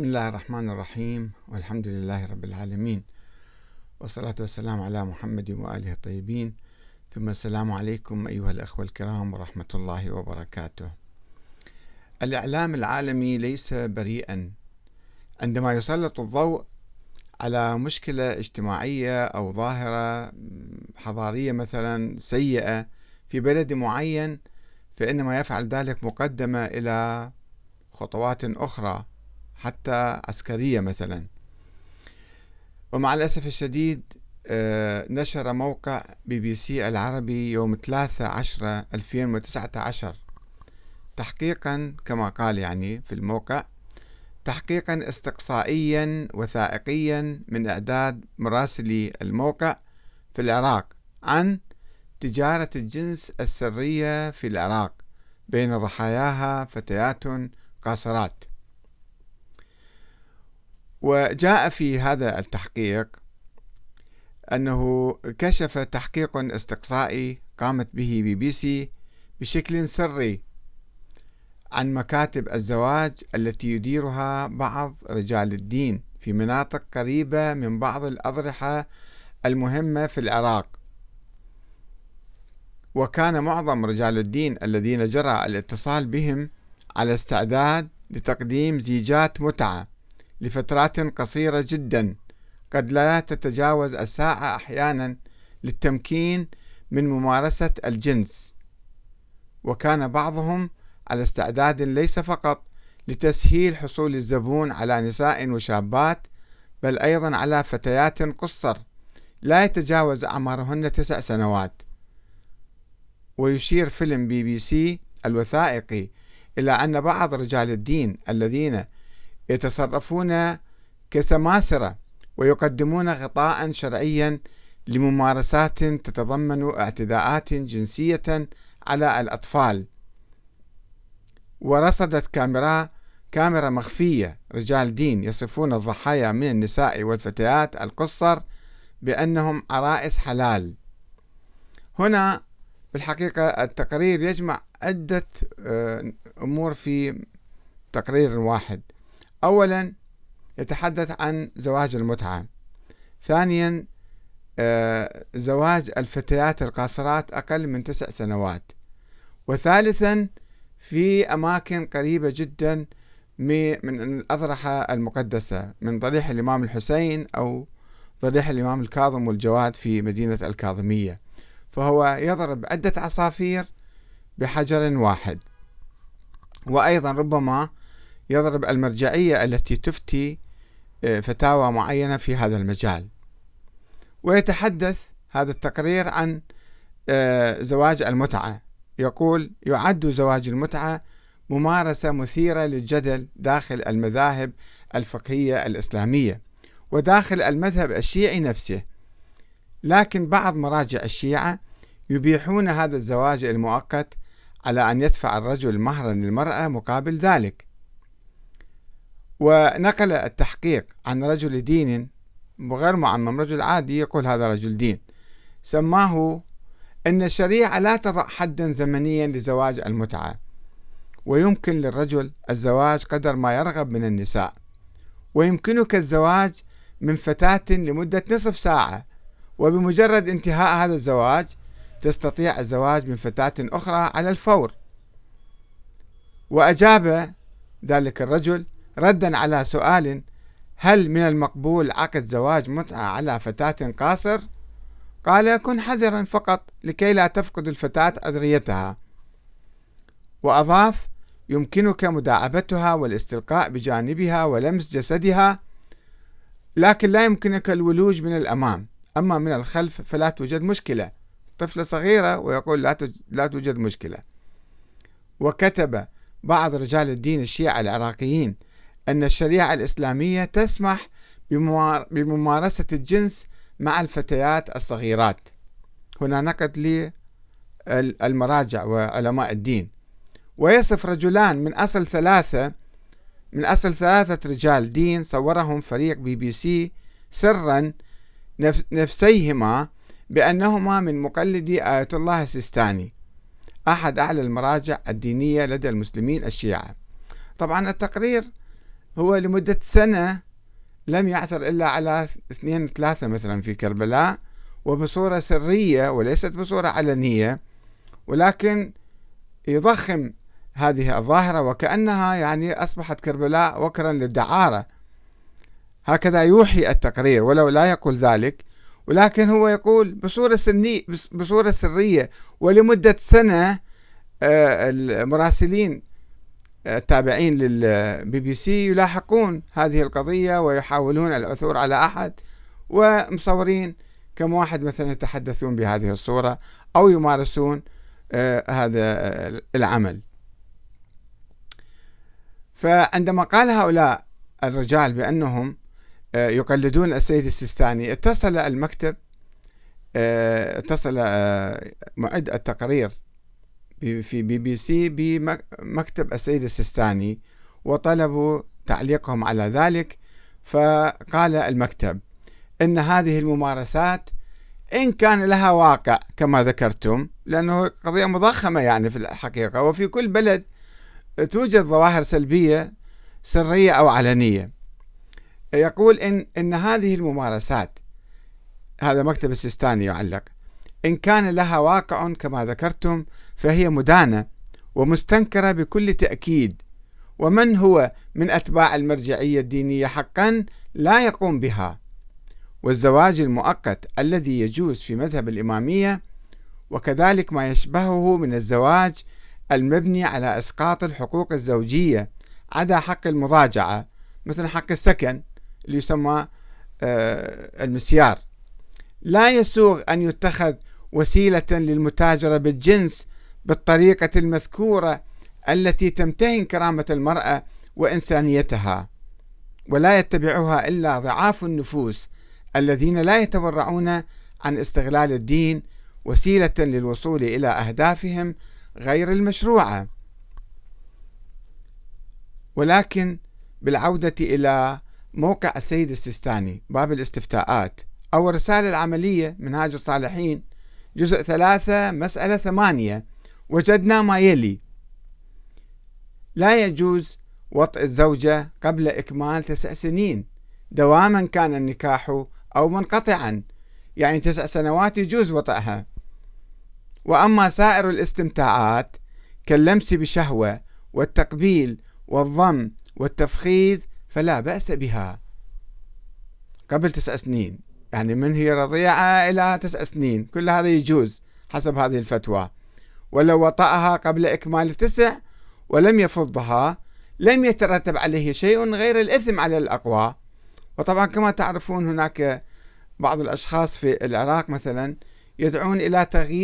بسم الله الرحمن الرحيم والحمد لله رب العالمين. والصلاة والسلام على محمد وآله الطيبين. ثم السلام عليكم أيها الأخوة الكرام ورحمة الله وبركاته. الإعلام العالمي ليس بريئا. عندما يسلط الضوء على مشكلة اجتماعية أو ظاهرة حضارية مثلا سيئة في بلد معين فإنما يفعل ذلك مقدمة إلى خطوات أخرى. حتى عسكرية مثلا. ومع الأسف الشديد آه، نشر موقع بي بي سي العربي يوم 3 10 2019 تحقيقا كما قال يعني في الموقع تحقيقا استقصائيا وثائقيا من إعداد مراسلي الموقع في العراق عن تجارة الجنس السرية في العراق بين ضحاياها فتيات قاصرات. وجاء في هذا التحقيق أنه كشف تحقيق استقصائي قامت به بي بي سي بشكل سري عن مكاتب الزواج التي يديرها بعض رجال الدين في مناطق قريبة من بعض الأضرحة المهمة في العراق. وكان معظم رجال الدين الذين جرى الاتصال بهم على استعداد لتقديم زيجات متعة. لفترات قصيرة جدا. قد لا تتجاوز الساعة أحيانا للتمكين من ممارسة الجنس. وكان بعضهم على استعداد ليس فقط لتسهيل حصول الزبون على نساء وشابات بل أيضا على فتيات قصر لا يتجاوز أعمارهن تسع سنوات. ويشير فيلم بي بي سي الوثائقي إلى أن بعض رجال الدين الذين يتصرفون كسماسرة ويقدمون غطاء شرعيا لممارسات تتضمن اعتداءات جنسية على الأطفال. ورصدت كاميرا كاميرا مخفية. رجال دين يصفون الضحايا من النساء والفتيات القصر بأنهم عرائس حلال. هنا بالحقيقة التقرير يجمع عدة آه، أمور في تقرير واحد. أولا يتحدث عن زواج المتعة. ثانيا آه، زواج الفتيات القاصرات أقل من تسع سنوات. وثالثا في أماكن قريبة جدا من الأضرحة المقدسة من ضريح الإمام الحسين أو ضريح الإمام الكاظم والجواد في مدينة الكاظمية. فهو يضرب عدة عصافير بحجر واحد. وأيضا ربما يضرب المرجعية التي تفتي آه، فتاوى معينة في هذا المجال. ويتحدث هذا التقرير عن آه، زواج المتعة. يقول يعد زواج المتعة ممارسة مثيرة للجدل داخل المذاهب الفقهية الإسلامية وداخل المذهب الشيعي نفسه. لكن بعض مراجع الشيعة يبيحون هذا الزواج المؤقت على أن يدفع الرجل مهرا للمرأة مقابل ذلك. ونقل التحقيق عن رجل دين وغير معمم رجل عادي يقول هذا رجل دين. سماه أن الشريعة لا تضع حدا زمنيا لزواج المتعة ويمكن للرجل الزواج قدر ما يرغب من النساء. ويمكنك الزواج من فتاة لمدة نصف ساعة وبمجرد انتهاء هذا الزواج تستطيع الزواج من فتاة أخرى على الفور. وأجاب ذلك الرجل ردا على سؤال هل من المقبول عقد زواج متعة على فتاة قاصر؟ قال كن حذرا فقط لكي لا تفقد الفتاة أذريتها. وأضاف يمكنك مداعبتها والاستلقاء بجانبها ولمس جسدها لكن لا يمكنك الولوج من الأمام. أما من الخلف فلا توجد مشكلة. طفلة صغيرة ويقول لا توجد مشكلة. وكتب بعض رجال الدين الشيعة العراقيين أن الشريعة الإسلامية تسمح بممارسة الجنس مع الفتيات الصغيرات. هنا نقد للمراجع وعلماء الدين. ويصف رجلان من أصل ثلاثة من أصل ثلاثة رجال دين صورهم فريق بي بي سي سرا نفسيهما بأنهما من مقلدي آية الله السيستاني أحد أعلى المراجع الدينية لدى المسلمين الشيعة. طبعا التقرير هو لمدة سنة لم يعثر إلا على اثنين ثلاثة مثلا في كربلاء وبصورة سرية وليست بصورة علنية ولكن يضخم هذه الظاهرة وكأنها يعني أصبحت كربلاء وكرا للدعارة. هكذا يوحي التقرير ولو لا يقول ذلك ولكن هو يقول بصورة سنية بصورة سرية ولمدة سنة آه، المراسلين التابعين للبي بي سي يلاحقون هذه القضية ويحاولون العثور على أحد ومصورين كم واحد مثلا يتحدثون بهذه الصورة أو يمارسون آه، هذا العمل. فعندما قال هؤلاء الرجال بأنهم آه، يقلدون السيد السيستاني اتصل المكتب آه، اتصل معد التقرير في بي بي سي بمكتب السيد السيستاني وطلبوا تعليقهم على ذلك. فقال المكتب إن هذه الممارسات إن كان لها واقع كما ذكرتم لأنه قضية مضخمة يعني في الحقيقة. وفي كل بلد توجد ظواهر سلبية سرية أو علنية. يقول إن إن هذه الممارسات هذا مكتب السيستاني يعلق إن كان لها واقع كما ذكرتم فهي مدانة ومستنكرة بكل تأكيد. ومن هو من أتباع المرجعية الدينية حقا لا يقوم بها. والزواج المؤقت الذي يجوز في مذهب الإمامية وكذلك ما يشبهه من الزواج المبني على إسقاط الحقوق الزوجية عدا حق المضاجعة مثل حق السكن اللي يسمى آه، المسيار. لا يسوغ أن يتخذ وسيلة للمتاجرة بالجنس بالطريقة المذكورة التي تمتهن كرامة المرأة وإنسانيتها ولا يتبعها إلا ضعاف النفوس الذين لا يتورعون عن استغلال الدين وسيلة للوصول إلى أهدافهم غير المشروعة. ولكن بالعودة إلى موقع السيد السيستاني باب الاستفتاءات أو الرسالة العملية منهاج الصالحين جزء ثلاثة مسألة ثمانية. وجدنا ما يلي. لا يجوز وطئ الزوجة قبل إكمال تسع سنين دواما كان النكاح أو منقطعا. يعني تسع سنوات يجوز وطئها. وأما سائر الاستمتاعات كاللمس بشهوة والتقبيل والضم والتفخيذ فلا بأس بها. قبل تسع سنين. يعني من هي رضيعة إلى تسع سنين. كل هذا يجوز حسب هذه الفتوى. ولو وطأها قبل إكمال تسع ولم يفضها لم يترتب عليه شيء غير الإثم على الأقوى. وطبعا كما تعرفون هناك بعض الأشخاص في العراق مثلا يدعون إلى تغيير